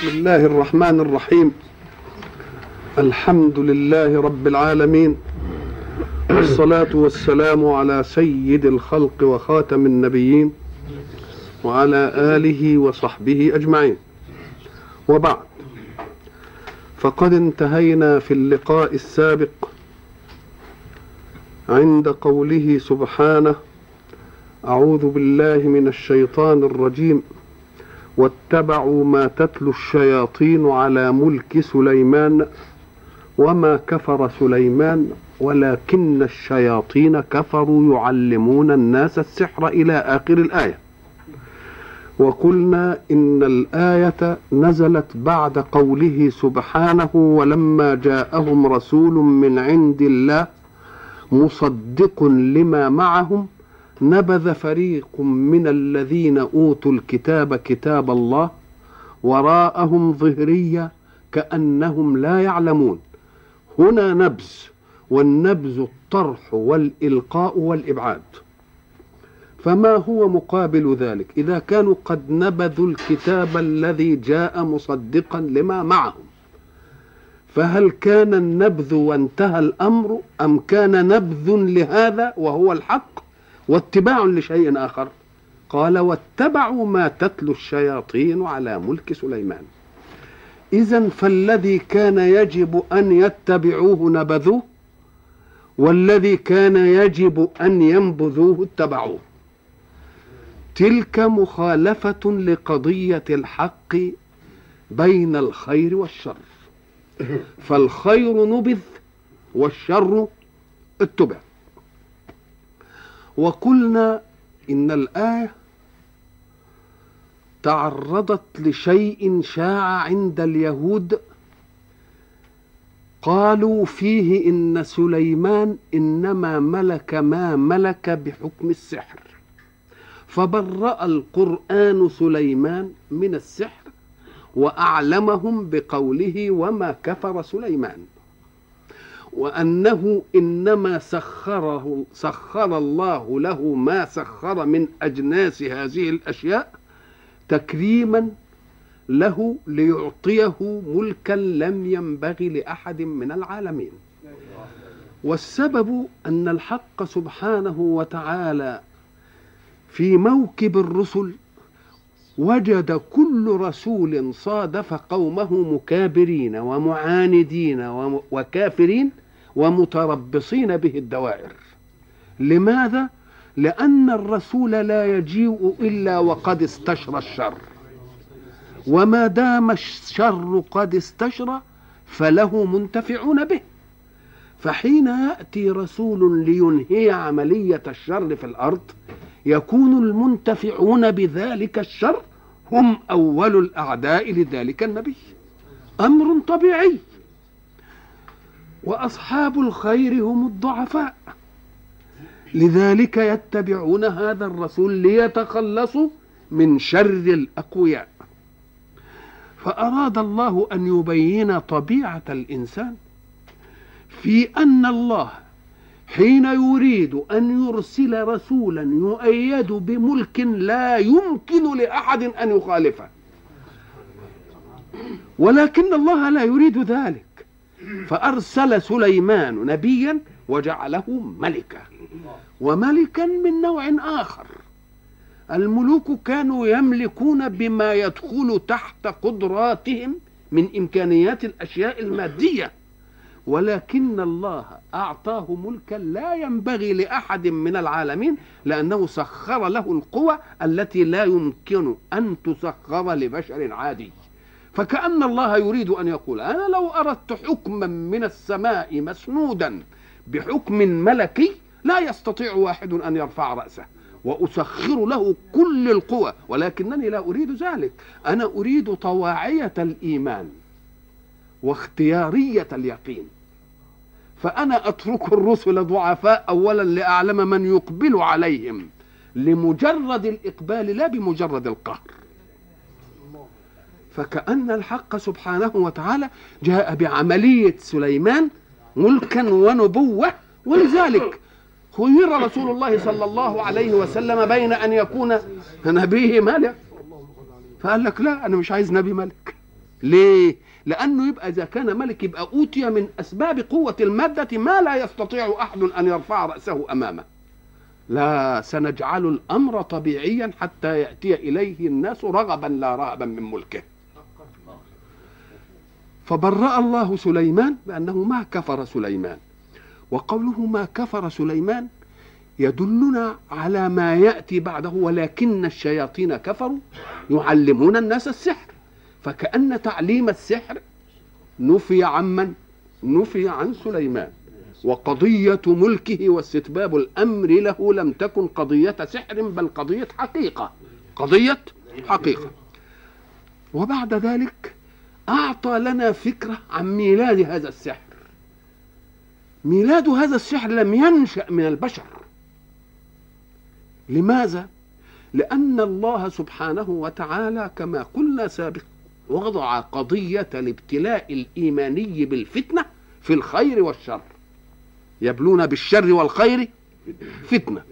بسم الله الرحمن الرحيم. الحمد لله رب العالمين. والصلاة والسلام على سيد الخلق وخاتم النبيين وعلى آله وصحبه أجمعين. وبعد. فقد انتهينا في اللقاء السابق عند قوله سبحانه أعوذ بالله من الشيطان الرجيم. واتبعوا ما تتلو الشياطين على ملك سليمان وما كفر سليمان ولكن الشياطين كفروا يعلمون الناس السحر إلى آخر الآية. وقلنا إن الآية نزلت بعد قوله سبحانه ولما جاءهم رسول من عند الله مصدق لما معهم نبذ فريق من الذين أوتوا الكتاب كتاب الله وراءهم ظهرية كأنهم لا يعلمون. هنا نبذ والنبذ الطرح والإلقاء والإبعاد. فما هو مقابل ذلك؟ إذا كانوا قد نبذوا الكتاب الذي جاء مصدقا لما معهم فهل كان النبذ وانتهى الأمر أم كان نبذ لهذا وهو الحق؟ واتباع لشيء آخر. قال واتبعوا ما تتلو الشياطين على ملك سليمان. إذا فالذي كان يجب أن يتبعوه نبذوه والذي كان يجب أن ينبذوه اتبعوه. تلك مخالفة لقضية الحق بين الخير والشر. فالخير نبذ والشر اتبع وقلنا إن الآية تعرضت لشيء شاع عند اليهود. قالوا فيه إن سليمان إنما ملك ما ملك بحكم السحر. فبرأ القرآن سليمان من السحر وأعلمهم بقوله وما كفر سليمان. وأنه إنما سخره سخر الله له ما سخر من أجناس هذه الأشياء تكريما له ليعطيه ملكا لم ينبغي لأحد من العالمين. والسبب أن الحق سبحانه وتعالى في موكب الرسل وجد كل رسول صادف قومه مكابرين ومعاندين وكافرين ومتربصين به الدوائر. لماذا؟ لأن الرسول لا يجيء إلا وقد استشرى الشر. وما دام الشر قد استشرى فله منتفعون به. فحين يأتي رسول لينهي عملية الشر في الأرض يكون المنتفعون بذلك الشر هم أول الأعداء لذلك النبي. أمر طبيعي. وأصحاب الخير هم الضعفاء. لذلك يتبعون هذا الرسول ليتخلصوا من شر الأقوياء. فأراد الله أن يبين طبيعة الإنسان في أن الله حين يريد أن يرسل رسولا يؤيد بملك لا يمكن لأحد أن يخالفه. ولكن الله لا يريد ذلك. فأرسل سليمان نبيا وجعله ملكا. وملكا من نوع آخر. الملوك كانوا يملكون بما يدخل تحت قدراتهم من إمكانيات الأشياء المادية. ولكن الله أعطاه ملكا لا ينبغي لأحد من العالمين لأنه سخر له القوى التي لا يمكن أن تسخر لبشر عادي. فكأن الله يريد أن يقول أنا لو أردت حكما من السماء مسنودا بحكم ملكي لا يستطيع واحد أن يرفع رأسه وأسخر له كل القوى ولكنني لا أريد ذلك. أنا أريد طواعية الإيمان واختيارية اليقين. فأنا أترك الرسل ضعفاء أولا لأعلم من يقبل عليهم لمجرد الإقبال لا بمجرد القهر. فكأن الحق سبحانه وتعالى جاء بعملية سليمان ملكا ونبوة ولذلك خير رسول الله صلى الله عليه وسلم بين أن يكون نبيه ملك فقال لك لا أنا مش عايز نبي ملك ليه؟ لأنه يبقى إذا كان ملك يبقى أوتي من أسباب قوة المادة ما لا يستطيع أحد أن يرفع رأسه أمامه. لا سنجعل الأمر طبيعيا حتى يأتي إليه الناس رغبا لا رهبا من ملكه. فبرأ الله سليمان بأنه ما كفر سليمان. وقوله ما كفر سليمان يدلنا على ما يأتي بعده ولكن الشياطين كفروا يعلمون الناس السحر. فكأن تعليم السحر نفي عمن نفي عن سليمان. وقضية ملكه واستتباب الأمر له لم تكن قضية سحر بل قضية حقيقة. قضية حقيقة. وبعد ذلك أعطى لنا فكرة عن ميلاد هذا السحر. ميلاد هذا السحر لم ينشأ من البشر. لماذا؟ لأن الله سبحانه وتعالى كما قلنا سابقا وضع قضية الابتلاء الإيماني بالفتنة في الخير والشر. يبلون بالشر والخير فتنة.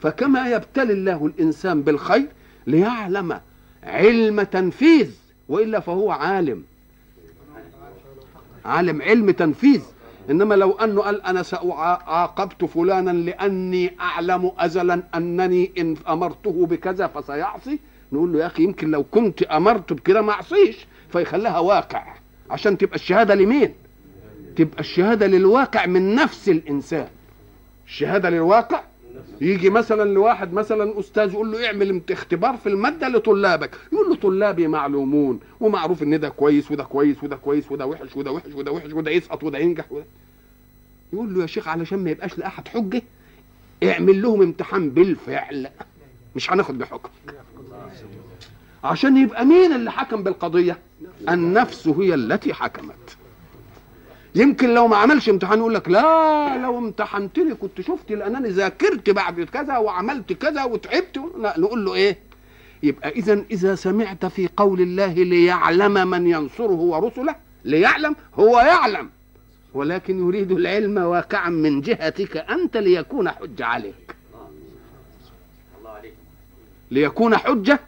فكما يبتلي الله الإنسان بالخير ليعلم علم تنفيذ وإلا فهو عالم. عالم علم تنفيذ. إنما لو أنه قال أنا سأعاقبت فلانا لأني أعلم ازلا أنني إن أمرته بكذا فسيعصي. نقول له يا أخي يمكن لو كنت امرته بكده ما أعصيش فيخليها واقع. عشان تبقى الشهادة لمين؟ تبقى الشهادة للواقع من نفس الإنسان. الشهادة للواقع؟ يجي مثلا لواحد مثلا أستاذ يقول له اعمل اختبار في المادة لطلابك. يقول له طلابي معلومون ومعروف إن ده كويس وده كويس وده كويس وده وحش وده وحش وده وحش وده يسقط وده ينجح وده. يقول له يا شيخ علشان ما يبقاش لأحد حجة اعمل لهم امتحان بالفعل. مش هناخد بحكم. عشان يبقى مين اللي حكم بالقضية؟ النفس هي التي حكمت. يمكن لو ما عملش امتحان يقول لك لا لو امتحنتني كنت شفت لانني ذاكرت بعد كذا وعملت كذا وتعبت. لا نقول له إيه؟ يبقى اذا إذا سمعت في قول الله ليعلم من ينصره ورسله ليعلم هو يعلم. ولكن يريد العلم واقعا من جهتك أنت ليكون حجه عليك. ليكون حجة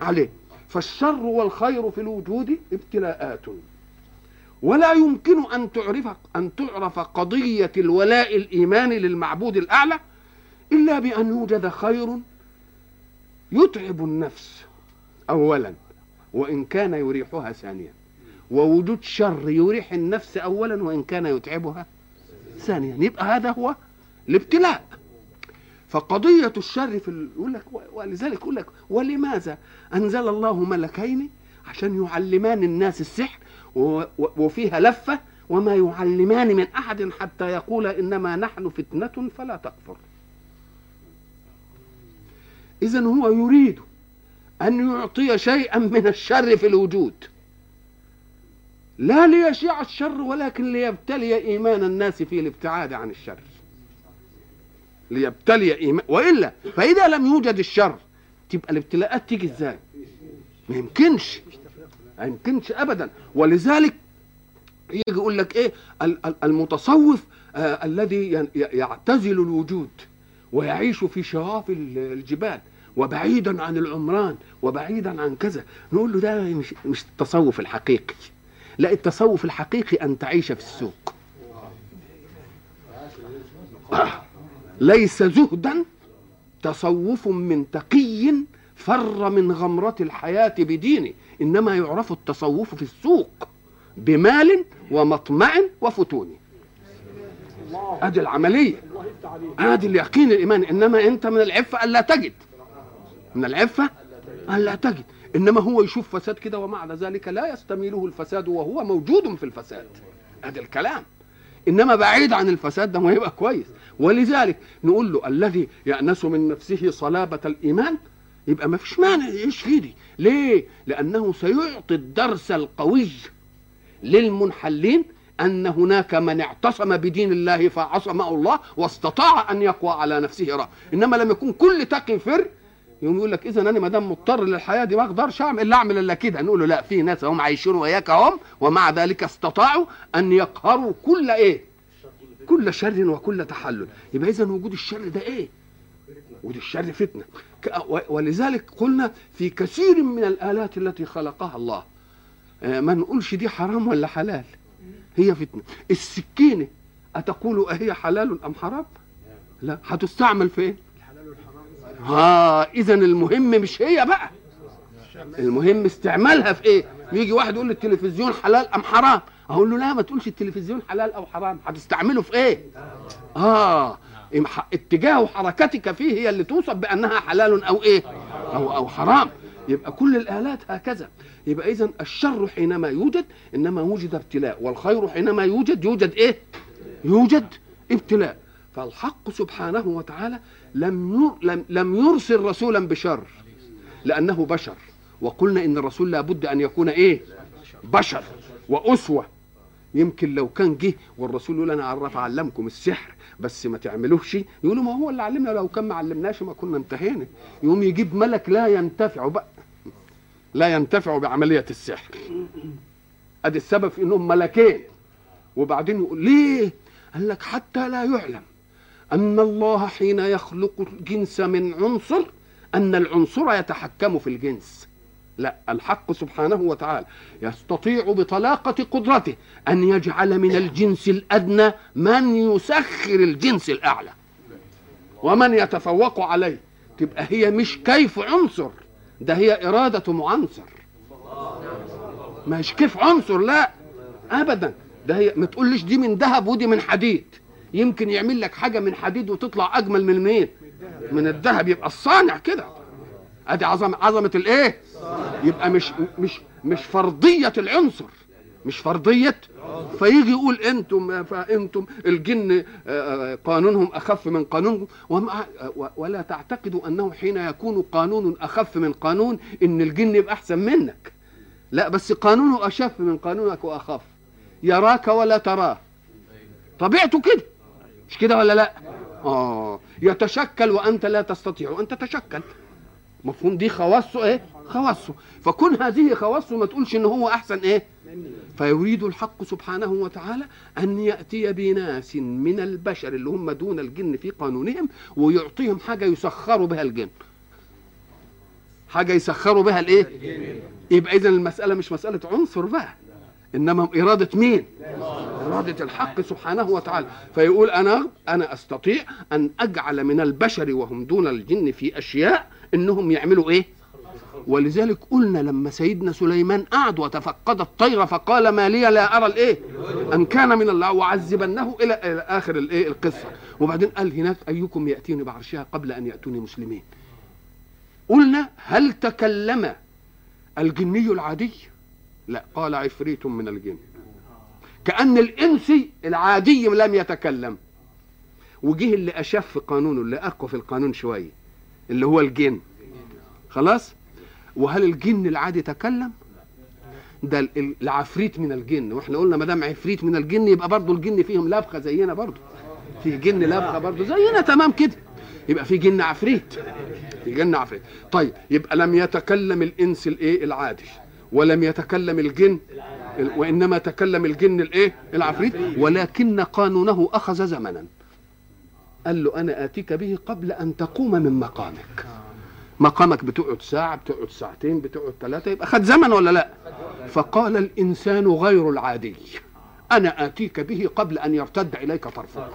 عليه. فالشر والخير في الوجود ابتلاءات. ولا يمكن أن تعرف أن تعرف قضية الولاء الايماني للمعبود الأعلى إلا بأن يوجد خير يتعب النفس اولا وإن كان يريحها ثانيا. ووجود شر يريح النفس اولا وإن كان يتعبها ثانيا. يبقى هذا هو الابتلاء. فقضية الشر في يقول لك ولذلك يقول لك ولماذا أنزل الله ملكين؟ عشان يعلمان الناس السحر وفيها لفة وما يعلمان من أحد حتى يقول إنما نحن فتنة فلا تكفر. إذا هو يريد أن يعطي شيئا من الشر في الوجود. لا ليشيع الشر ولكن ليبتلي إيمان الناس في الابتعاد عن الشر. ليبتلي إيمان وإلا فإذا لم يوجد الشر تبقى الابتلاءات تيجي إزاي؟ ما يمكنش ما يمكنش ابدا. ولذلك يجي يقول لك إيه المتصوف آه الذي يعتزل الوجود ويعيش في شواف الجبال وبعيدا عن العمران وبعيدا عن كذا. نقول له ده مش مش التصوف الحقيقي. لا التصوف الحقيقي أن تعيش في السوق. آه. ليس زهدا تصوف من تقي فر من غمرة الحياة بدينه. إنما يعرف التصوف في السوق بمال ومطمع وفتون. ادي العملية ادي اليقين الايماني إنما أنت من العفة الا تجد. من العفة الا تجد. إنما هو يشوف فساد كده ومع ذلك لا يستميله الفساد وهو موجود في الفساد. ادي الكلام. إنما بعيد عن الفساد ده ما يبقى كويس. ولذلك نقول له الذي يأنس من نفسه صلابة الإيمان يبقى ما فيش مانع يعيش دي ليه؟ لأنه سيعطي الدرس القوي للمنحلين أن هناك من اعتصم بدين الله فعصمه الله واستطاع أن يقوى على نفسه رأى إنما لم يكن كل تقي فر يقوم يقول لك إذا أنا ما دام مضطر للحياة دي ما أقدرش اعمل إلا أعمل إلا كده. نقول له لا في ناس هم عايشين وياك هم ومع ذلك استطاعوا أن يقهروا كل إيه؟ كل شر وكل تحلل. يبقى اذا وجود الشر ده إيه؟ ودي الشر فتنة. ولذلك قلنا في كثير من الآلات التي خلقها الله آه، ما نقولش دي حرام ولا حلال. هي فتنة. السكينة أتقول أهي حلال أم حرام؟ لا. هتستعمل فين ها اذا المهم مش هي بقى. المهم استعمالها في إيه؟ يجي واحد يقول لي التلفزيون حلال أم حرام؟ أقول له لا ما تقولش التلفزيون حلال أو حرام هتستعمله في إيه؟ آه اتجاه حركتك فيه هي اللي توصف بأنها حلال أو إيه؟ أو أو حرام. يبقى كل الآلات هكذا. يبقى اذا الشر حينما يوجد إنما وجد ابتلاء والخير حينما يوجد يوجد إيه؟ يوجد ابتلاء. فالحق سبحانه وتعالى لم لم يرسل رسولا بشر لأنه بشر. وقلنا إن الرسول لابد أن يكون إيه؟ بشر وأسوة. يمكن لو كان جه والرسول يقول أنا عرف اعلمكم السحر بس ما تعملوش. يقولوا ما هو اللي علمنا لو كان ما علمناش ما كنا انتهينا. يقوم يجيب ملك لا ينتفع بقى لا ينتفع بعملية السحر. أدي السبب في إنهم ملكين. وبعدين يقول ليه؟ قال لك حتى لا يعلم. أن الله حين يخلق الجنس من عنصر أن العنصر يتحكم في الجنس. لا الحق سبحانه وتعالى يستطيع بطلاقة قدرته أن يجعل من الجنس الأدنى من يسخر الجنس الأعلى. ومن يتفوق عليه تبقى هي مش كيف عنصر ده هي إرادة معنصر. مش كيف عنصر لا أبدا. ده هي ما تقولش دي من ذهب ودي من حديد. يمكن يعمل لك حاجة من حديد وتطلع أجمل من مين؟ من الذهب. يبقى الصانع كده. أدي عظمه عظمة الإيه؟ يبقى مش مش مش فرضية العنصر. مش فرضية. فيجي يقول أنتم فأنتم الجن آه، قانونهم أخف من قانونكم ومع و- ولا تعتقدوا أنه حين يكون قانون أخف من قانون إن الجن يبقى أحسن منك. لا بس قانونه أشف من قانونك وأخف. يراك ولا تراه. طبيعته كده. مش كده ولا لا؟ آه يتشكل وأنت لا تستطيع. ان تتشكل. مفهوم؟ دي خواصه إيه؟ خواصه. فكون هذه خواصه ما تقولش إن هو أحسن إيه؟ فيريد الحق سبحانه وتعالى أن يأتي بناس من البشر اللي هم دون الجن في قانونهم ويعطيهم حاجة يسخروا بها الجن. حاجة يسخروا بها الإيه؟ يبقى اذا المسألة مش مسألة عنصر بقى. إنما إرادة مين؟ إرادة الحق سبحانه وتعالى. فيقول أنا أنا أستطيع أن أجعل من البشر وهم دون الجن في أشياء إنهم يعملوا إيه؟ ولذلك قلنا لما سيدنا سليمان قعد وتفقد الطير فقال ما لي لا أرى الإيه؟ أن كان من الله وعذبنه إلى إلى آخر الإيه؟ القصة. وبعدين قال هناك أيكم يأتيني بعرشها قبل أن يأتوني مسلمين. قلنا هل تكلم الجني العادي؟ لا قال عفريت من الجن. كأن الإنسي العادي لم يتكلم. وجه اللي أشف قانونه اللي أقوى في القانون شوية اللي هو الجن. خلاص؟ وهل الجن العادي تكلم ده ال- العفريت من الجن. وإحنا قلنا ما دام عفريت من الجن يبقى برضه الجن فيهم لبخة زينا برضه في جن لبخة برضه زينا تمام كده. يبقى في جن عفريت. في جن عفريت. طيب يبقى لم يتكلم الإنس الإيه؟ العادي. ولم يتكلم الجن ال- وإنما تكلم الجن الإيه؟ العفريت. ولكن قانونه أخذ زمنا. قال له أنا آتيك به قبل أن تقوم من مقامك. مقامك بتقعد ساعة بتقعد ساعتين بتقعد ثلاثة يبقى خد زمن ولا لا؟ فقال الإنسان غير العادي أنا آتيك به قبل أن يرتد إليك طرفك.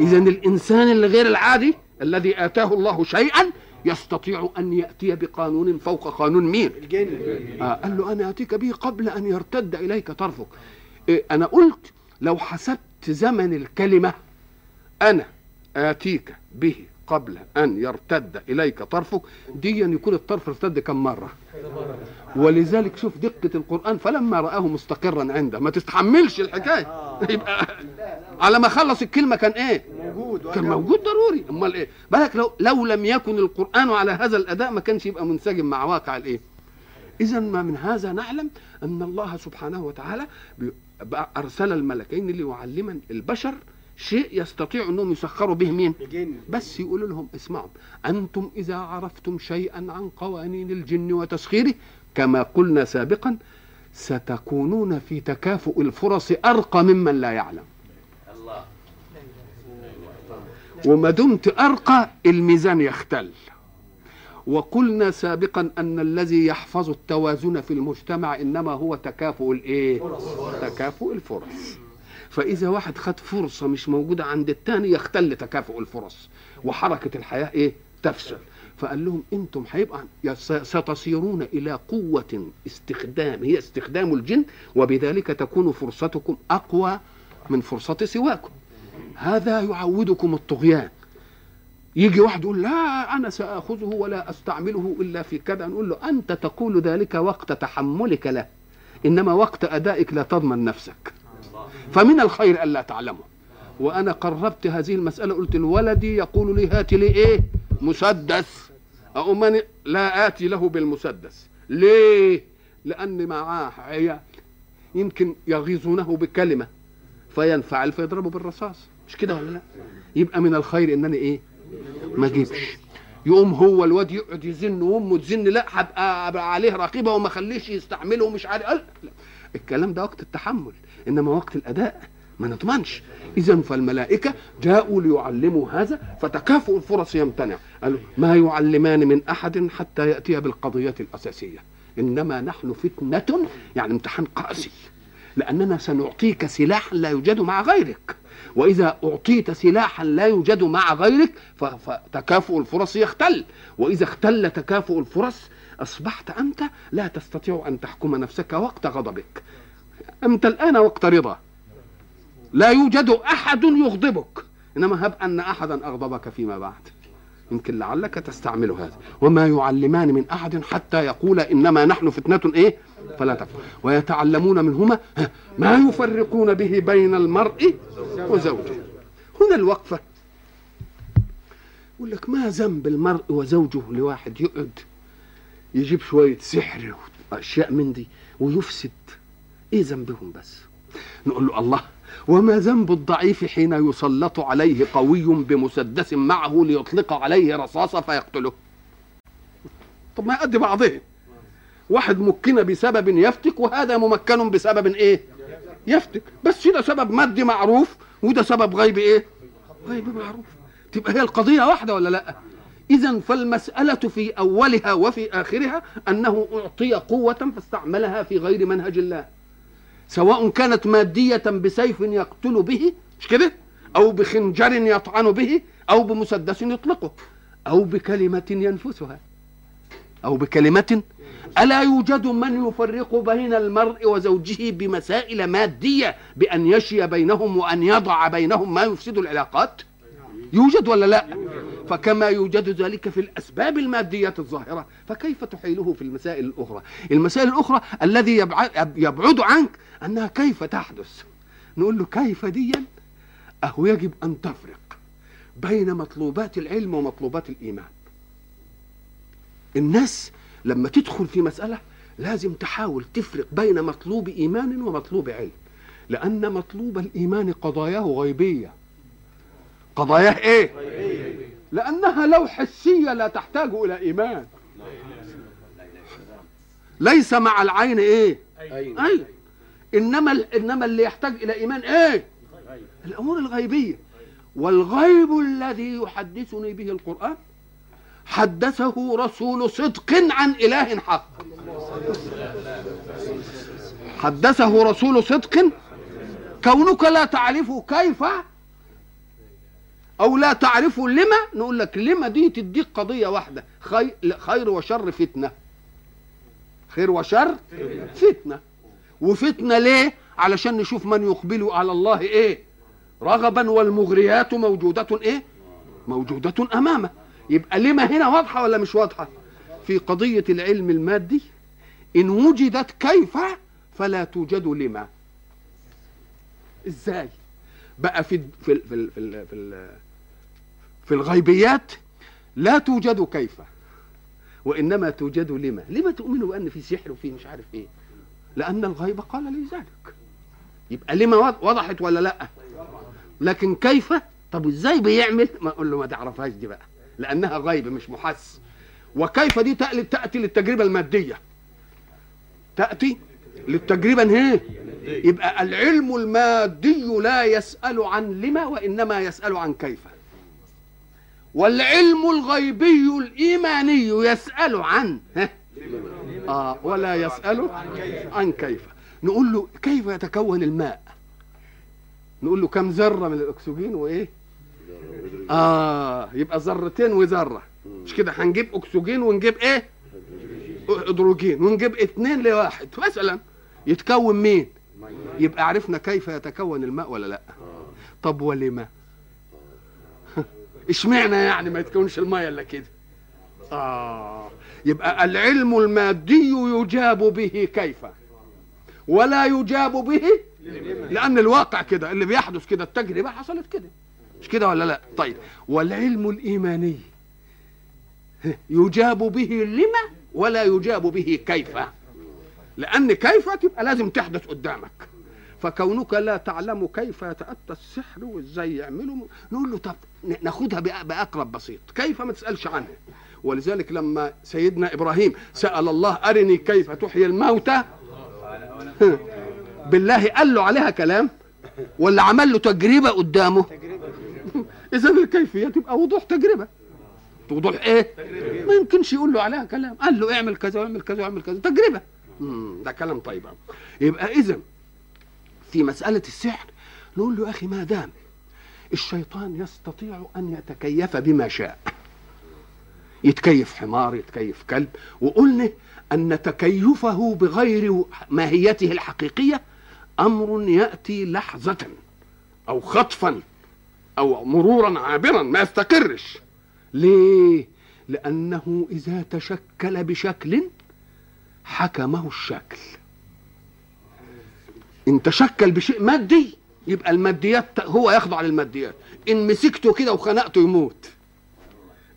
إذا الإنسان اللي غير العادي الذي آتاه الله شيئا يستطيع أن يأتي بقانون فوق قانون مين؟ آه قال له أنا آتيك به قبل أن يرتد إليك طرفك. إيه أنا قلت لو حسبت زمن الكلمة أنا آتيك به قبل أن يرتد إليك طرفك دي يكون الطرف ارتد كم مرة؟ ولذلك شوف دقة القرآن فلما رآه مستقرا عنده ما تتحملش الحكاية. يبقى على ما خلص الكلمة كان إيه؟ موجود. كان موجود ضروري. أمال إيه؟ بالك لو لو لم يكن القرآن على هذا الأداء ما كانش يبقى منسجم مع واقع الإيه؟ إذا ما من هذا نعلم أن الله سبحانه وتعالى أرسل الملكين ليعلما البشر شيء يستطيع أنهم يسخروا به مين؟ بس يقول لهم اسمعوا أنتم إذا عرفتم شيئا عن قوانين الجن وتسخيره كما قلنا سابقا ستكونون في تكافؤ الفرص أرقى ممن لا يعلم. وما دمت أرقى الميزان يختل. وقلنا سابقا أن الذي يحفظ التوازن في المجتمع إنما هو تكافؤ الإيه؟ تكافؤ الفرص. فإذا واحد خد فرصة مش موجودة عند الثاني يختل تكافؤ الفرص. وحركة الحياة إيه؟ تفشل. فقال لهم أنتم هيبقى ستصيرون إلى قوة استخدام هي استخدام الجن وبذلك تكون فرصتكم أقوى من فرصة سواكم. هذا يعودكم الطغيان. يجي واحد يقول لا أنا سأخذه ولا أستعمله إلا في كذا. نقول له أنت تقول ذلك وقت تحملك له إنما وقت أدائك لا تضمن نفسك. فمن الخير الا تعلمه وأنا قربت هذه المسألة قلت لولدي يقول لي هات لي إيه؟ مسدس. أؤمن لا آتي له بالمسدس. ليه؟ لأن معاه عيال يمكن يغيظونه بكلمة فينفعل فيضربه بالرصاص. مش كده ولا لا؟ يبقى من الخير انني إيه؟ ما أجيبش. يقوم هو الواد يقعد يزن وأمه تزن لا هبقى عليه رقيبة وما خليش يستعمله ومش عارف لا. الكلام ده وقت التحمل إنما وقت الأداء ما نضمنش. اذا فالملائكة جاءوا ليعلموا هذا فتكافؤ الفرص يمتنع. قالوا ما يعلمان من أحد حتى يأتي بالقضية الأساسية. إنما نحن فتنة يعني امتحان قاسي. لأننا سنعطيك سلاحا لا يوجد مع غيرك. وإذا أعطيت سلاحا لا يوجد مع غيرك فتكافؤ الفرص يختل. وإذا اختل تكافؤ الفرص أصبحت أنت لا تستطيع أن تحكم نفسك وقت غضبك. أنت الآن وقت رضا. لا يوجد أحد يغضبك. إنما هب أن أحدا أغضبك فيما بعد. يمكن لعلك تستعمل هذا. وما يعلمان من أحد حتى يقول إنما نحن فتنة إيه؟ فلا تكفر ويتعلمون منهما ما يفرقون به بين المرء وزوجه. هنا الوقفة. يقول لك ما ذنب المرء وزوجه لواحد يقعد يجيب شوية سحر وأشياء من دي ويفسد؟ إيه ذنبهم بس؟ نقول له الله وما ذنب الضعيف حين يسلط عليه قوي بمسدس معه ليطلق عليه رصاصة فيقتله. طب ما يؤدي بعضهم واحد مكن بسبب يفتك وهذا ممكن بسبب إيه؟ يفتك. بس ده سبب مادي معروف وده سبب غيب إيه؟ غيب معروف. تبقى هي القضية واحدة ولا لأ؟ إذا فالمسألة في أولها وفي آخرها أنه أعطي قوة فاستعملها في غير منهج الله. سواء كانت مادية بسيف يقتل به مش كده؟ أو بخنجر يطعن به أو بمسدس يطلقه أو بكلمة ينفسها أو بكلمة ألا يوجد من يفرق بين المرء وزوجه بمسائل مادية بأن يشي بينهم وأن يضع بينهم ما يفسد العلاقات؟ يوجد ولا لا؟ فكما يوجد ذلك في الأسباب المادية الظاهرة فكيف تحيله في المسائل الأخرى؟ المسائل الأخرى الذي يبعد عنك أنها كيف تحدث؟ نقول له كيف ديا أهو يجب أن تفرق بين مطلوبات العلم ومطلوبات الإيمان. الناس لما تدخل في مسألة لازم تحاول تفرق بين مطلوب إيمان ومطلوب علم لأن مطلوب الإيمان قضاياه غيبية. قضاياه إيه؟ لأنها لو حسية لا تحتاج إلى إيمان ليس مع العين إيه؟ أي إنما إنما اللي يحتاج إلى إيمان إيه؟ الأمور الغيبية والغيب الذي يحدثني به القرآن حدثه رسول صدق عن إله حق حدثه رسول صدق كونك لا تعرف كيف أو لا تعرف لما؟ نقول لك لما دي تديك قضية واحدة. خير, خير وشر فتنة. خير وشر فتنة. وفتنة ليه؟ علشان نشوف من يقبل على الله إيه؟ رغبا والمغريات موجودة إيه؟ موجودة أمامه. يبقى لما هنا واضحة ولا مش واضحة؟ في قضية العلم المادي إن وجدت كيف فلا توجد لما. إزاي؟ بقى في في في في, في, في الغيبيات لا توجد كيف وإنما توجد لما؟ لما تؤمنوا بأن في سحر وفي مش عارف إيه؟ لأن الغيب قال لي ذلك. يبقى لما وضحت ولا لأ؟ لكن كيف؟ طب إزاي بيعمل؟ ما أقول له ما تعرفهاش دي بقى لأنها غيب مش محس. وكيف دي تأتي للتجربة المادية؟ تأتي للتجربة هي يبقى العلم المادي لا يسأل عن لما وإنما يسأل عن كيف. والعلم الغيبي الإيماني يسأل عن ها؟ آه ولا يسأل عن كيف. نقول له كيف يتكون الماء؟ نقول له كم ذرة من الأكسجين وإيه؟ آه يبقى ذرتين وذرة. مش كده؟ هنجيب أكسجين ونجيب إيه؟ هيدروجين. ونجيب اتنين لواحد. مثلا يتكون مين؟ يبقى عرفنا كيف يتكون الماء ولا لا. طب ولما؟ اشمعنى يعني ما يتكونش الماء إلا كده؟ آه يبقى العلم المادي يجاب به كيف؟ ولا يجاب به لأن الواقع كده اللي بيحدث كده التجربة حصلت كده. مش كده ولا لا؟ طيب والعلم الإيماني يجاب به لما ولا يجاب به كيف؟ لأن كيف تبقى لازم تحدث قدامك. فكونك لا تعلم كيف يتأتى السحر وازاي يعملوا نقول له طب ناخدها بأقرب بسيط. كيف ما تسألش عنها. ولذلك لما سيدنا إبراهيم سأل الله أرني كيف تحيي الموتى؟ بالله قال له عليها كلام؟ ولا عمل له تجربة قدامه؟ اذا الكيفية تبقى وضوح تجربة. وضوح إيه؟ ما يمكنش يقول له عليها كلام. قال له اعمل كذا واعمل كذا واعمل كذا. تجربة. مم. ده كلام طيب يبقى اذا في مسألة السحر. نقول له يا أخي ما دام الشيطان يستطيع أن يتكيف بما شاء. يتكيف حمار يتكيف كلب. وقلنا أن تكيفه بغير ماهيته الحقيقية أمر يأتي لحظة أو خطفا أو مرورا عابرا ما يستقرش. ليه؟ لأنه إذا تشكل بشكل حكمه الشكل. إن تشكل بشيء مادي يبقى الماديات هو يخضع للماديات. إن مسكته كده وخنقته يموت.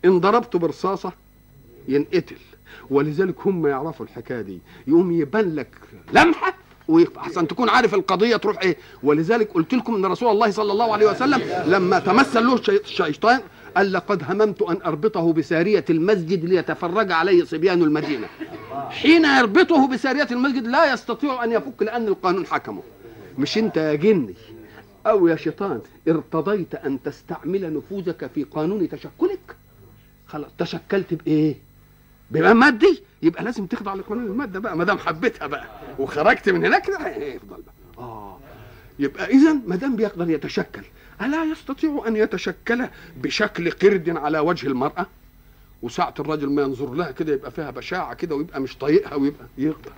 إن ضربته برصاصة ينقتل. ولذلك هم يعرفوا الحكاية دي. يقوم يبان لك لمحة واحسن تكون عارف القضية تروح إيه. ولذلك قلت لكم إن رسول الله صلى الله عليه وسلم لما تمثل له الشيطان قال لقد هممت أن أربطه بسارية المسجد ليتفرج عليه صبيان المدينة. حين يربطه بسارية المسجد لا يستطيع أن يفك لأن القانون حكمه. مش أنت يا جني؟ أو يا شيطان ارتضيت أن تستعمل نفوذك في قانون تشكلك؟ خلاص تشكلت بإيه؟ بما مادي؟ يبقى لازم تخضع لقانون المادة بقى ما دام حبيتها بقى. وخرجت من هناك يفضل بقى. آه يبقى اذا ما دام بيقدر يتشكل ألا يستطيع أن يتشكل بشكل قرد على وجه المرأة؟ وساعة الراجل ما ينظر لها كده يبقى فيها بشاعة كده ويبقى مش طايقها ويبقى يقدر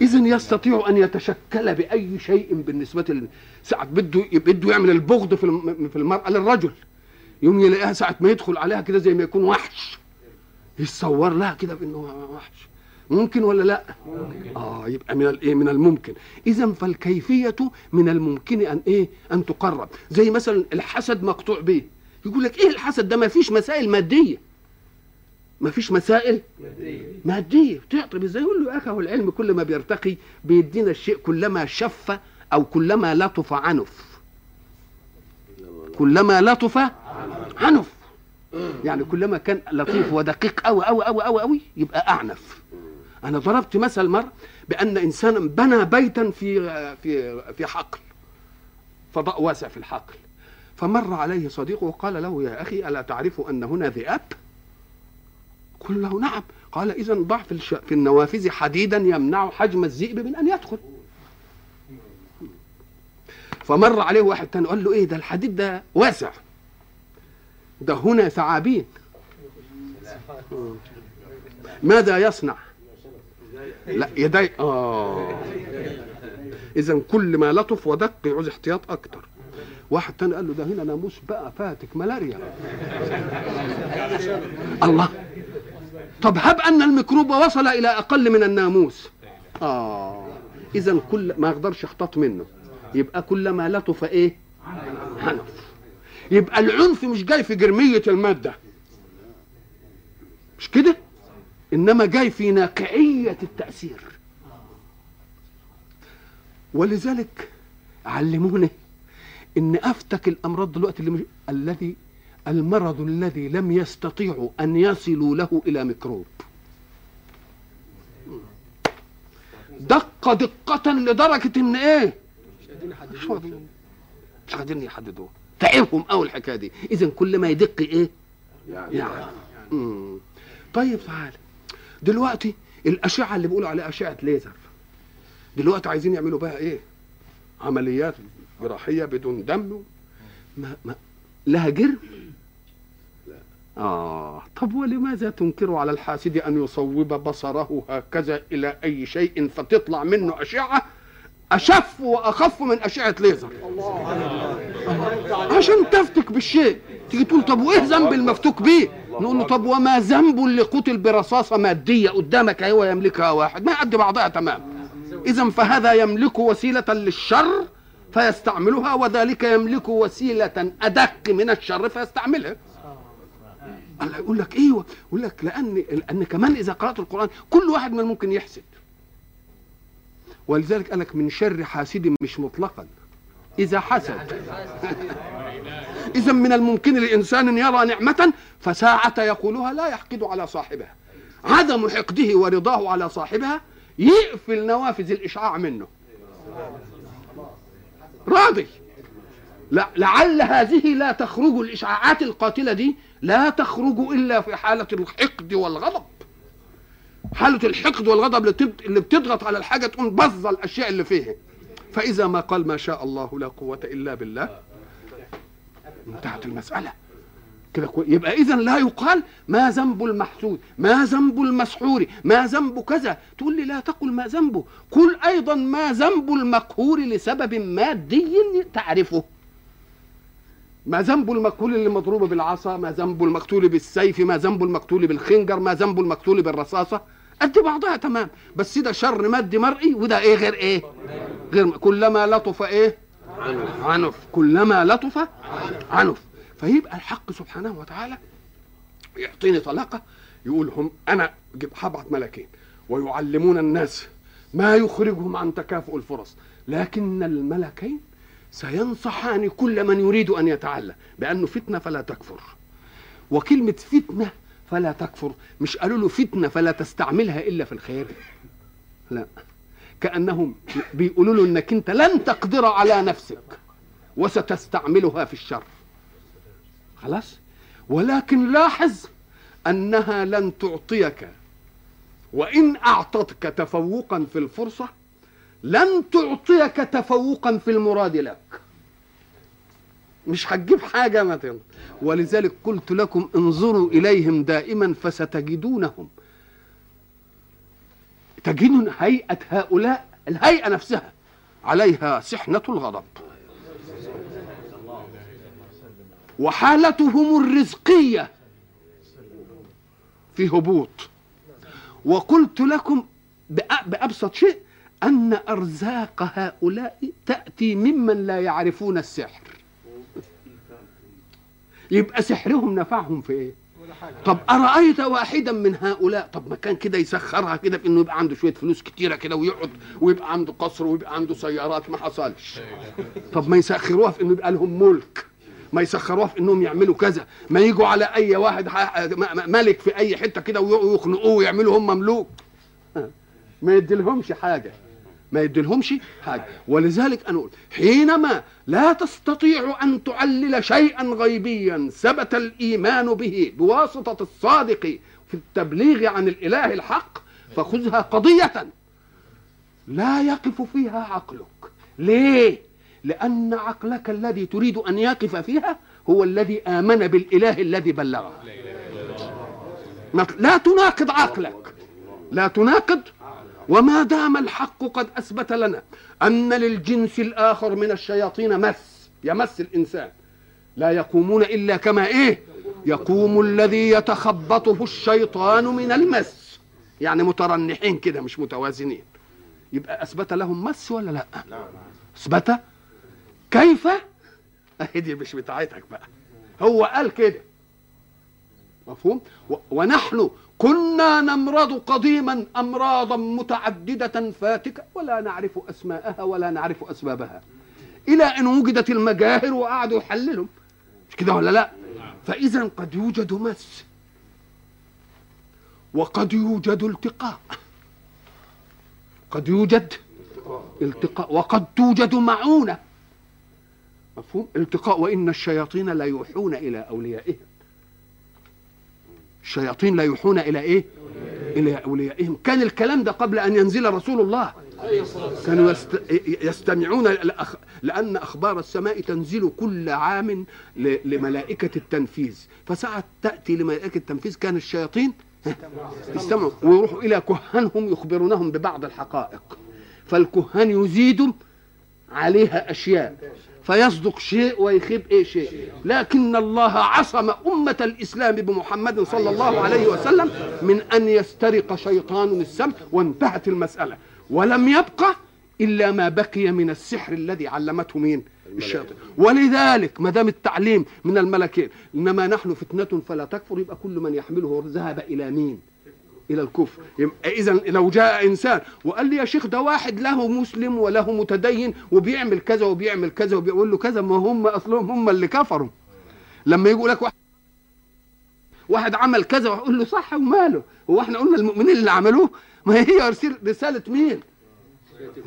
إذا يستطيع أن يتشكل بأي شيء بالنسبة ل... ساعة بده بده يعمل البغض في في المرأة للرجل. يوم يلاقيها ساعة ما يدخل عليها كده زي ما يكون وحش. يتصور لها كده بأنه وحش. ممكن ولا لا؟ آه يبقى من الايه؟ من الممكن. اذا فالكيفية من الممكن أن إيه؟ أن تقرب، زي مثلا الحسد مقطوع به. يقول لك إيه الحسد ده؟ ما فيش مسائل مادية. ما فيش مسائل مادية تعطب إزاي؟ يقول له يا أخي هو العلم كل ما بيرتقي بيدينا الشيء كلما شف أو كلما لطف عنف. كلما لطف عنف. يعني كلما كان لطيف ودقيق قوي قوي قوي قوي يبقى أعنف. أنا ضربت مثل مره بأن انسانا بنى بيتا في في في حقل فضاء واسع في الحقل. فمر عليه صديقه وقال له يا أخي ألا تعرف أن هنا ذئاب؟ قل له نعم. قال إذا ضع في, الش... في النوافذ حديدا يمنع حجم الذئب من أن يدخل. فمر عليه واحد تاني قال له إيه ده الحديد ده واسع. ده هنا ثعابين. ماذا يصنع؟ لا يدي آه. اذا كل ما لطف ودق يعوز احتياط أكتر. واحد تاني قال له ده هنا ناموس بقى فاتك ملاريا. الله. طب هب أن الميكروب وصل إلى أقل من الناموس. آه. اذا كل ما يقدرش يحتاط منه. يبقى كلما لطف إيه؟ عنف. يبقى العنف مش جاي في جرمية المادة. مش كده؟ إنما جاي في ناقعية التأثير. ولذلك علموني إن أفتك الأمراض دلوقتي اللي مش... الذي المرض الذي لم يستطيعوا أن يصلوا له إلى ميكروب. دق دقة لدرجة إن إيه؟ مش قادرين يحددوه. تعبهم قوي الحكاية دي. اذا كل ما يدق إيه؟ يعني. يعني. مم. طيب تعال. دلوقتي الأشعة اللي بيقولوا عليها أشعة ليزر دلوقتي عايزين يعملوا بها إيه؟ عمليات جراحية بدون دم. ما ما لها جرم؟ آه. طب ولماذا تنكر على الحاسد أن يصوب بصره هكذا إلى أي شيء فتطلع منه أشعة؟ أشف وأخف من أشعة ليزر. عشان تفتك بالشيء تيجي تقول طب وإيه ذنب المفتوك به نقول له طب وما ذنب اللي قتل برصاصة مادية قدامك أهو يملكها واحد؟ ما قد بعضها تمام. إذا فهذا يملك وسيلة للشر فيستعملها وذلك يملك وسيلة أدق من الشر فيستعملها الله يقول لك إيوه يقول لك لأن لأن كمان إذا قرأت القرآن كل واحد من ممكن يحسد. ولذلك قال لك من شر حاسد مش مطلقا. إذا حسد. إذا من الممكن لإنسان أن يرى نعمة فساعة يقولها لا يحقد على صاحبها. عدم حقده ورضاه على صاحبها يقفل نوافذ الإشعاع منه. راضي. لا لعل هذه لا تخرج الإشعاعات القاتلة دي لا تخرج إلا في حالة الحقد والغضب. حالة الحقد والغضب اللي بتضغط على الحاجة تقوم بظ الأشياء اللي فيها. فإذا ما قال ما شاء الله لا قوة إلا بالله انتهت المسألة. كده يبقى اذا لا يقال ما ذنب المحسود ما ذنب المسحور ما ذنب كذا. تقول لي لا تقل ما ذنبه. قل أيضا ما ذنب المقهور لسبب مادي تعرفه. ما ذنب المقتول اللي مضروب بالعصا ما ذنب المقتول بالسيف ما ذنب المقتول بالخنجر ما ذنب المقتول بالرصاصة. قد بعضها تمام. بس ده شر مادي مرئي وده إيه غير إيه؟ غير كلما لطف إيه؟ عنف. كلما لطف عنف. فيبقى الحق سبحانه وتعالى يعطيني طلاقة يقول هم جب- هبعت ملكين. ويعلمون الناس ما يخرجهم عن تكافؤ الفرص. لكن الملكين سينصحان كل من يريد أن يتعلم بانه فتنة فلا تكفر. وكلمة فتنة فلا تكفر. مش قالوا له فتنة فلا تستعملها إلا في الخير. لا. كأنهم بيقولوا له إنك أنت لن تقدر على نفسك وستستعملها في الشر. خلاص؟ ولكن لاحظ أنها لن تعطيك وإن أعطتك تفوقا في الفرصة لن تعطيك تفوقا في المراد لك. مش هتجيب حاجة مثلا ولذلك قلت لكم انظروا إليهم دائما فستجدونهم. تجدون هيئة هؤلاء الهيئة نفسها عليها سحنة الغضب. وحالتهم الرزقية في هبوط. وقلت لكم بأ- بأبسط شيء أن أرزاق هؤلاء تأتي ممن لا يعرفون السحر. يبقى سحرهم نفعهم في إيه؟ طب أرأيت واحدا من هؤلاء؟ طب ما كان كده يسخرها كده إنه يبقى عنده شوية فلوس كتيرة كده ويقعد ويبقى عنده قصر ويبقى عنده سيارات ما حصلش. طب ما يسخروها في إنه يبقى لهم ملك. ما يسخروها في إنهم يعملوا كذا. ما يجوا على أي واحد ملك في أي حتة كده ويقعدوا يخنقوه ويعملوا هم مملوك. ما يديلهمش حاجة. ما يديلهمش حاجة. ولذلك أنا أقول حينما لا تستطيع أن تعلل شيئا غيبيا ثبت الإيمان به بواسطة الصادق في التبليغ عن الإله الحق فخذها قضية. لا يقف فيها عقلك. ليه؟ لأن عقلك الذي تريد أن يقف فيها هو الذي آمن بالإله الذي بلغه. لا تناقض عقلك. لا تناقض وما دام الحق قد أثبت لنا أن للجنس الآخر من الشياطين مس يمس الإنسان. لا يقومون إلا كما إيه؟ يقوم الذي يتخبطه الشيطان من المس. يعني مترنحين كده مش متوازنين. يبقى أثبت لهم مس ولا لأ؟ أثبت. كيف؟ دي مش بتاعتك بقى. هو قال كده. مفهوم؟ ونحن كنا نمرض قديما أمراضا متعددة فاتكة ولا نعرف أسماءها ولا نعرف أسبابها. إلى أن وجدت المجاهر وقعدوا يحللهم. مش كده ولا لا؟ فإذا قد يوجد مس. وقد يوجد التقاء. قد يوجد التقاء. وقد توجد معونة. مفهوم؟ التقاء وإن الشياطين لا يوحون إلى أوليائهم. الشياطين لا يوحون إلى إيه؟ إلى أوليائهم. كان الكلام ده قبل أن ينزل رسول الله. كانوا يست... يستمعون لأخ... لأن أخبار السماء تنزل كل عام ل... لملائكة التنفيذ. فساعة تأتي لملائكة التنفيذ كان الشياطين يستمعوا ويروحوا إلى كهانهم يخبرونهم ببعض الحقائق. فالكهان يزيدوا عليها أشياء. فيصدق شيء ويخيب إيه شيء. لكن الله عصم أمة الإسلام بمحمد صلى الله عليه وسلم من أن يسترق شيطان السمع وانتهت المسألة. ولم يبقى إلا ما بقي من السحر الذي علمته مين؟ الشياطين. ولذلك ما دام التعليم من الملكين إنما نحن فتنة فلا تكفر يبقى كل من يحمله ذهب إلى مين؟ إلى الكفر. اذا لو جاء إنسان وقال لي يا شيخ ده واحد له مسلم وله متدين وبيعمل كذا وبيعمل كذا وبيقول له كذا ما هم أصلهم هم اللي كفروا. لما يقول لك واحد واحد عمل كذا ويقول له صح وماله. هو إحنا قلنا المؤمنين اللي عملوه ما هي رسالة مين؟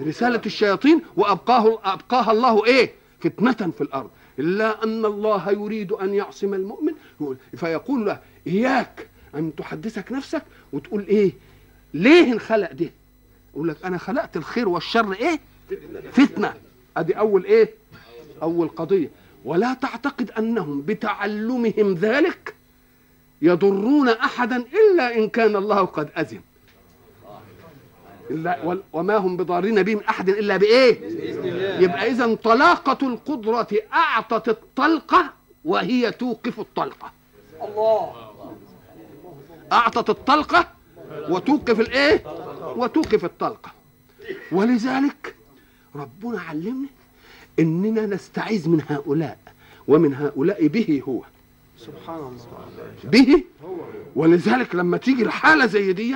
رسالة الشياطين. وابقاه أبقاها الله إيه؟ فتنة في الأرض. إلا أن الله يريد أن يعصم المؤمن. فيقول له إياك. أن تحدثك نفسك وتقول إيه؟ ليه انخلق ده؟ يقول لك أنا خلقت الخير والشر إيه؟ فتنة. أدي أول إيه؟ أول قضية. ولا تعتقد أنهم بتعلمهم ذلك يضرون أحدا إلا إن كان الله قد أذن. إلا وما هم بضارين به من أحد إلا بإيه؟ يبقى إذا طلاقة القدرة أعطت الطلقة وهي توقف الطلقة. الله. أعطت الطلقة وتوقف الإيه؟ وتوقف الطلقة. ولذلك ربنا علمنا إننا نستعيذ من هؤلاء ومن هؤلاء به هو. سبحان الله به؟ ولذلك لما تيجي الحالة زي دي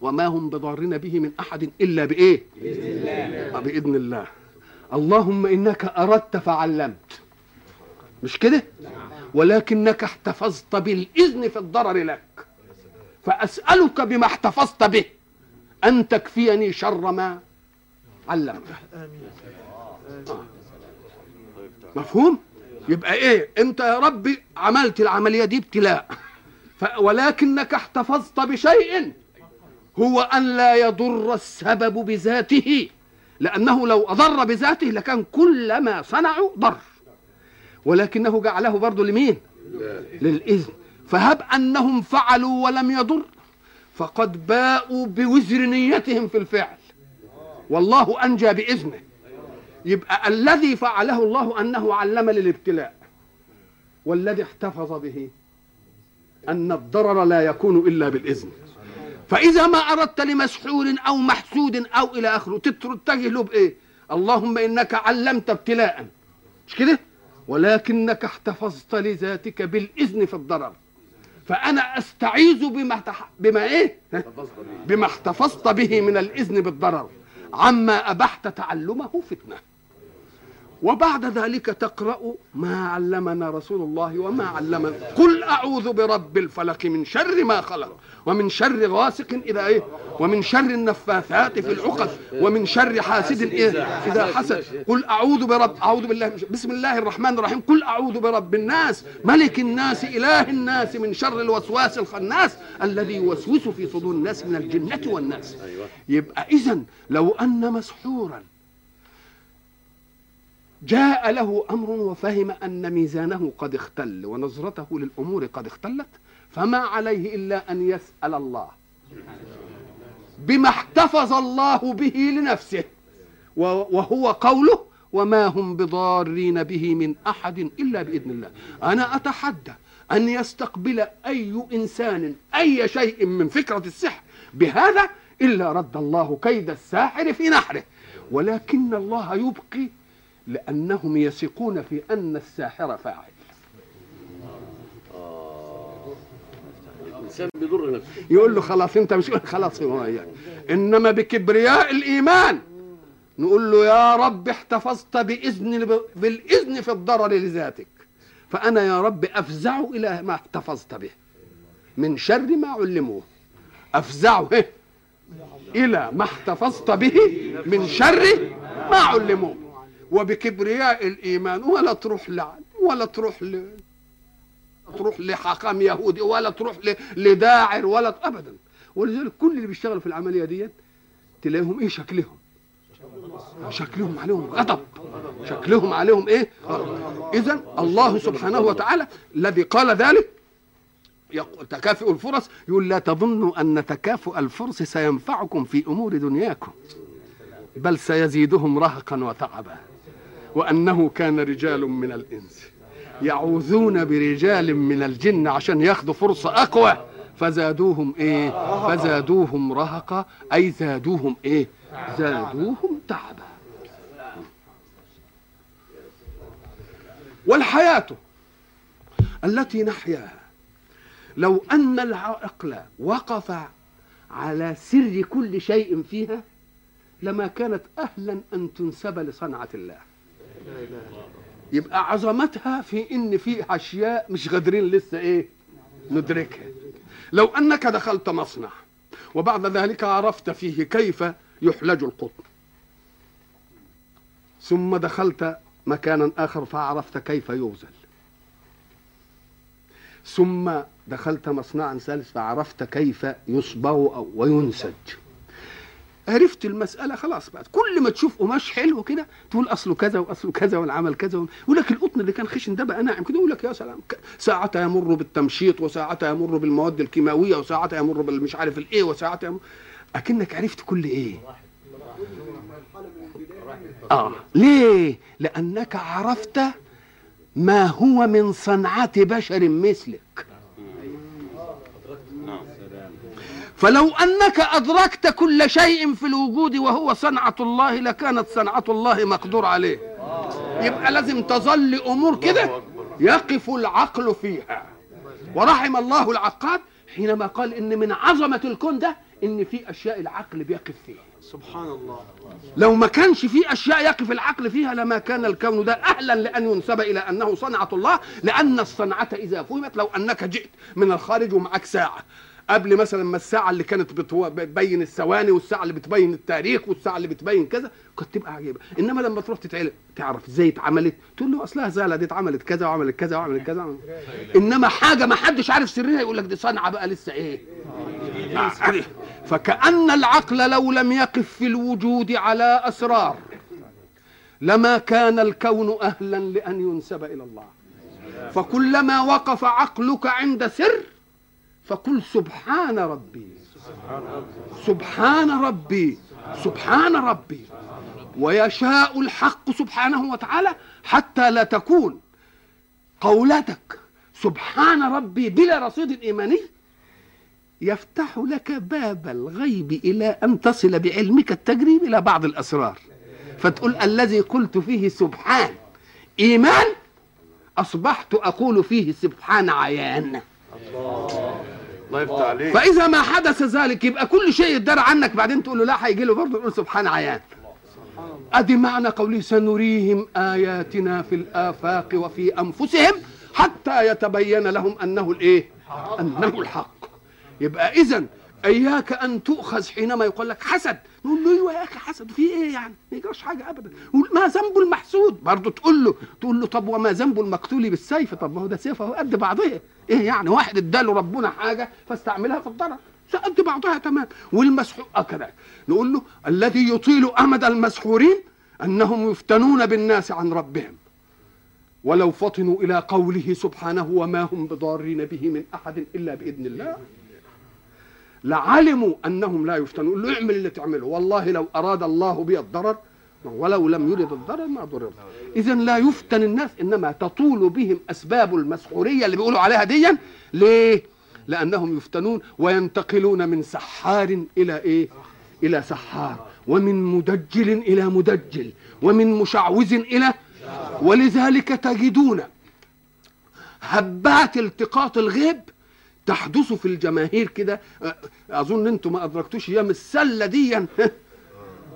وما هم بضارين به من أحد إلا بإيه؟ بإذن الله. بإذن الله. اللهم إنك أردت فعلمت. مش كده؟ ولكنك احتفظت بالإذن في الضرر لك. فأسألك بما احتفظت به. أن تكفيني شر ما علمته آه. مفهوم؟ يبقى إيه؟ أنت يا ربي عملت العملية دي ابتلاء. ولكنك احتفظت بشيء هو أن لا يضر السبب بذاته. لأنه لو أضر بذاته لكان كل ما صنعوا ضر. ولكنه جعله برضه لمين؟ للإذن. فهب أنهم فعلوا ولم يضر. فقد باءوا بوزر نيتهم في الفعل. والله أنجى بإذنه. يبقى الذي فعله الله أنه علم للابتلاء. والذي احتفظ به أن الضرر لا يكون إلا بالإذن. فإذا ما أردت لمسحور أو محسود أو إلى آخره تتجه له بإيه؟ اللهم إنك علمت ابتلاء. مش كده؟ ولكنك احتفظت لذاتك بالإذن في الضرر. فأنا أستعيذ بما بما إيه؟ بما احتفظت به من الإذن بالضرر. عما أبحت تعلمه فتنة. وبعد ذلك تقرأ ما علمنا رسول الله وما علمنا. قل أعوذ برب الفلق من شر ما خلق ومن شر غاسق إذا إيه ومن شر النفاثات في العقد ومن شر حاسد إيه إذا حسد. قل أعوذ برب أعوذ بالله بسم الله الرحمن الرحيم. قل أعوذ برب الناس ملك الناس إله الناس من شر الوسواس الخناس الذي يوسوس في صدور الناس من الجنة والناس. يبقى اذا لو أن مسحورا جاء له أمر وفهم أن ميزانه قد اختل ونظرته للأمور قد اختلت فما عليه إلا أن يسأل الله بما احتفظ الله به لنفسه وهو قوله وما هم بضارين به من أحد إلا بإذن الله. أنا أتحدى أن يستقبل أي إنسان أي شيء من فكرة السحر بهذا إلا رد الله كيد الساحر في نحره. ولكن الله يبقي لأنهم يثقون في أن الساحر فاعل. الإنسان بيضر نفسه. يقول له خلاص أنت مش خلاص هو يعني. إنما بكبرياء الإيمان. نقول له يا رب احتفظت بإذن بالإذن في الضرر لذاتك. فأنا يا رب أفزع إلى ما احتفظت به. من شر ما علموه. أفزعه إلى ما احتفظت به من شر ما علموه. وبكبرياء الإيمان ولا تروح لعن ولا تروح ل تروح لحاكم يهودي ولا تروح ل... لداعر ولا ابدا. ولذلك كل اللي بيشتغلوا في العملية ديت تلاقيهم إيه؟ شكلهم. شكلهم عليهم غضب. شكلهم عليهم إيه؟ اذا الله سبحانه وتعالى الذي قال ذلك تكافؤ الفرص يقول لا تظنوا أن تكافؤ الفرص سينفعكم في أمور دنياكم بل سيزيدهم رهقا وتعبا وأنه كان رجال من الإنس. يعوذون برجال من الجن عشان ياخذوا فرصة أقوى. فزادوهم إيه؟ فزادوهم رهقا أي زادوهم إيه؟ زادوهم تعبا. والحياة التي نحياها. لو أن العقل وقف على سر كل شيء فيها لما كانت أهلا أن تنسب لصنعة الله. يبقى عظمتها في إن في أشياء مش قادرين لسه إيه؟ ندركها. لو أنك دخلت مصنع وبعد ذلك عرفت فيه كيف يحلج القطن. ثم دخلت مكانا آخر فعرفت كيف يغزل. ثم دخلت مصنعا ثالث فعرفت كيف يصبغ أو وينسج. عرفت المسألة خلاص بقى. كل ما تشوف قماش حلو كده تقول أصله كذا وأصله كذا والعمل كذا يقول لك القطن اللي كان خشن ده بقى ناعم كده يقول لك يا سلام ساعتها يمر بالتمشيط وساعتها يمر بالمواد الكيماوية وساعتها يمر بالمش عارف الإيه وساعتها يمر أكنك عرفت كل إيه. آه. ليه؟ لأنك عرفت ما هو من صنعة بشر مثلك. فلو أنك أدركت كل شيء في الوجود وهو صنعة الله لكانت صنعة الله مقدور عليه. يبقى لازم تظل أمور كده يقف العقل فيها. ورحم الله العقاد حينما قال إن من عظمة الكون ده إن في أشياء العقل بيقف فيها. سبحان الله. لو ما كانش في أشياء يقف العقل فيها لما كان الكون ده أهلا لأن ينسب إلى أنه صنعة الله لأن الصنعة إذا فهمت لو أنك جئت من الخارج ومعك ساعة. قبل مثلا ما الساعة اللي كانت بتبين الثواني والساعة اللي بتبين التاريخ والساعة اللي بتبين كذا كانت تبقى عجيبة إنما لما تروح تتعلم تعرف إزاي اتعملت تقول له أصلها زاله دي اتعملت كذا وعملت كذا وعملت كذا وعملت. إنما حاجة ما حدش عارف سرها يقول لك دي صنعة بقى لسه إيه آه، عارف. فكأن العقل لو لم يقف في الوجود على أسرار لما كان الكون أهلا لأن ينسب إلى الله فكلما وقف عقلك عند سر فقل سبحان ربي. سبحان ربي. سبحان ربي. ويشاء الحق سبحانه وتعالى حتى لا تكون قولتك سبحان ربي بلا رصيد إيماني يفتح لك باب الغيب إلى أن تصل بعلمك التجريب إلى بعض الأسرار. فتقول الذي قلت فيه سبحان. إيمان؟ أصبحت أقول فيه سبحان عيان. الله. يفتح عليك. فإذا ما حدث ذلك يبقى كل شيء يدار عنك. بعدين تقول له لا هيجي له برضه تقول سبحان عيان. أدي معنى قوله سنريهم آياتنا في الآفاق وفي أنفسهم حتى يتبين لهم أنه الإيه؟ أنه الحق. يبقى اذا إياك أن تؤخذ حينما يقول لك حسد. نقول له أيوه يا أخي حسد؟ في إيه يعني؟ ما يجراش حاجة ابدا. ما ذنب المحسود؟ برضه تقول له تقول له طب وما ذنب المقتول بالسيف؟ طب ما هو ده سيف اهو قد بعضها إيه يعني؟ واحد اداله ربنا حاجة فاستعملها في الضرر. قد بعضها تمام. والمسحور آه كذلك. نقول له الذي يطيل أمد المسحورين أنهم يفتنون بالناس عن ربهم. ولو فطنوا إلى قوله سبحانه وما هم بضارين به من أحد إلا بإذن الله. لعلموا أنهم لا يفتنون. له اعمل اللي تعمله. والله لو أراد الله بي الضرر ولو لم يرد الضرر ما ضرر. اذا لا يفتن الناس إنما تطول بهم أسباب المسحورية اللي بيقولوا عليها ديا ليه؟ لأنهم يفتنون وينتقلون من سحار إلى إيه؟ إلى سحار. ومن مدجل إلى مدجل. ومن مشعوذ إلى ولذلك تجدون هبات التقاط الغيب تحدث في الجماهير كده أظن أنتم ما أدركتوش أيام السلة دي.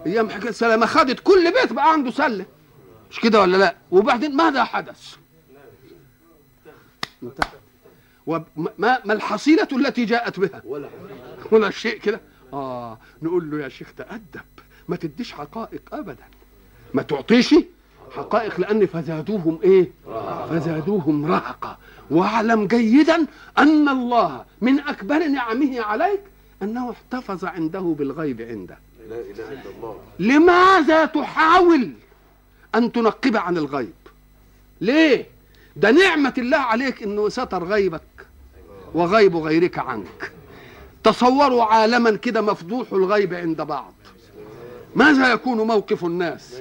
أيام حكاية السلة ما خدت كل بيت بقى عنده سلة. مش كده ولا لا؟ وبعدين ماذا حدث؟ وما ما الحصيلة التي جاءت بها؟ ولا ولا شيء كده؟ آه نقول له يا شيخ تأدب ما تديش حقائق ابدا. ما تعطيش حقائق لأن فزادوهم إيه؟ فزادوهم رهقا واعلم جيدا أن الله من أكبر نعمه عليك أنه احتفظ عنده بالغيب عنده. لا إله إلا الله. لماذا تحاول أن تنقب عن الغيب؟ ليه؟ ده نعمة الله عليك إنه ستر غيبك وغيب غيرك عنك. تصوروا عالما كده مفضوح الغيب عند بعض. ماذا يكون موقف الناس؟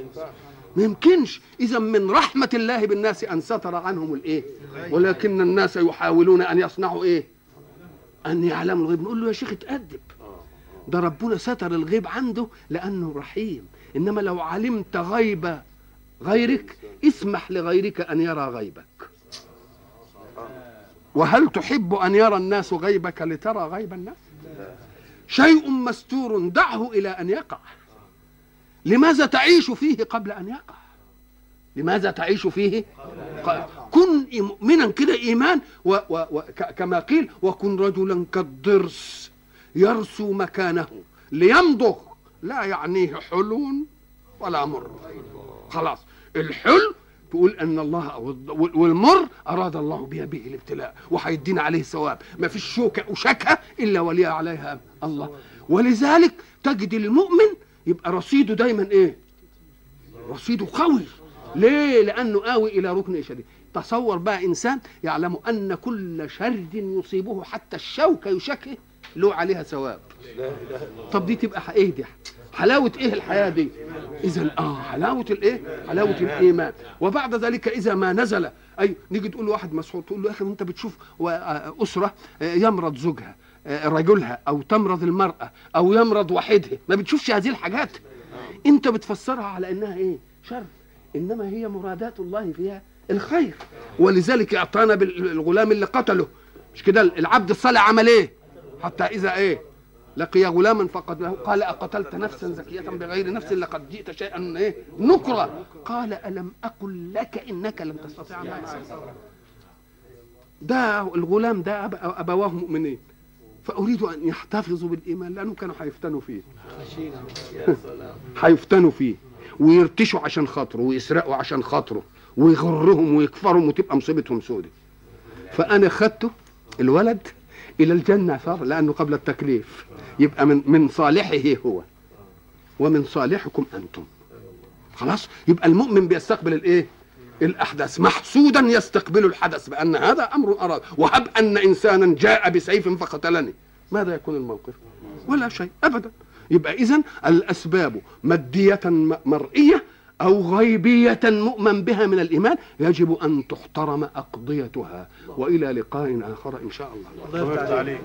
ما يمكنش إذا من رحمة الله بالناس أن ستر عنهم الإيه؟ ولكن الناس يحاولون أن يصنعوا إيه؟ أن يعلموا الغيب. نقول له يا شيخ اتأدب. ده ربنا ستر الغيب عنده لأنه رحيم. إنما لو علمت غيب غيرك اسمح لغيرك أن يرى غيبك. وهل تحب أن يرى الناس غيبك لترى غيب الناس؟ شيء مستور دعه إلى أن يقع. لماذا تعيش فيه قبل أن يقع؟ لماذا تعيش فيه؟ كن مؤمنا كده إيمان و و و كما قيل وكن رجلا كالضرس يرسو مكانه ليمضغ. لا يعنيه حلو ولا مر. خلاص. الحلو تقول أن الله وال- والمر أراد الله بها به الابتلاء وهيدينا عليه ثواب ما فيش شوكة وشكه إلا ولي عليها الله. ولذلك تجد المؤمن يبقى رصيده دايما إيه؟ رصيده قوي. ليه؟ لأنه قوي إلى ركن شديد تصور بقى إنسان يعلم أن كل شر يصيبه حتى الشوكة يشكه له عليها ثواب. طب دي تبقى إيه دي؟ حلاوة إيه الحياة دي؟ اذا آه حلاوة الإيه؟ حلاوة الإيمان. وبعد ذلك إذا ما نزل أي نيجي تقول لواحد مسحور تقول له يا أخي أنت بتشوف آه، أسرة آه، يمرض زوجها. رجلها أو تمرض المرأة أو يمرض وحيدها ما بتشوفش هذه الحاجات. أنت بتفسرها على إنها إيه؟ شر. إنما هي مرادات الله فيها الخير. ولذلك أعطانا بالغلام اللي قتله. مش كده؟ العبد الصالح عمل إيه؟ حتى إذا إيه؟ لقي غلاما فقد قال أقتلت نفسا زكية بغير نفس لقد جئت شيئا إيه؟ نكرا قال ألم أقل لك إنك لن تستطيع معي ده الغلام ده أب- أبواه مؤمنين. فأريد أن يحتفظوا بالإيمان لانهم كانوا هيفتنوا فيه. هيفتنوا فيه. ويرتشوا عشان خاطره ويسرقوا عشان خاطره ويغرهم ويكفرهم وتبقى مصيبتهم سودة. فأنا خدته الولد إلى الجنة صار لأنه قبل التكليف. يبقى من من صالحه هو. ومن صالحكم أنتم. خلاص؟ يبقى المؤمن بيستقبل الإيه؟ الأحداث محسودا يستقبل الحدث بأن هذا أمر أراد. وهب أن إنسانا جاء بسيف فقتلني. ماذا يكون الموقف؟ ولا شيء ابدا. يبقى اذا الأسباب مادية م- مرئية أو غيبية مؤمن بها من الإيمان يجب أن تحترم أقضيتها. وإلى لقاء آخر إن شاء الله. الله عليك.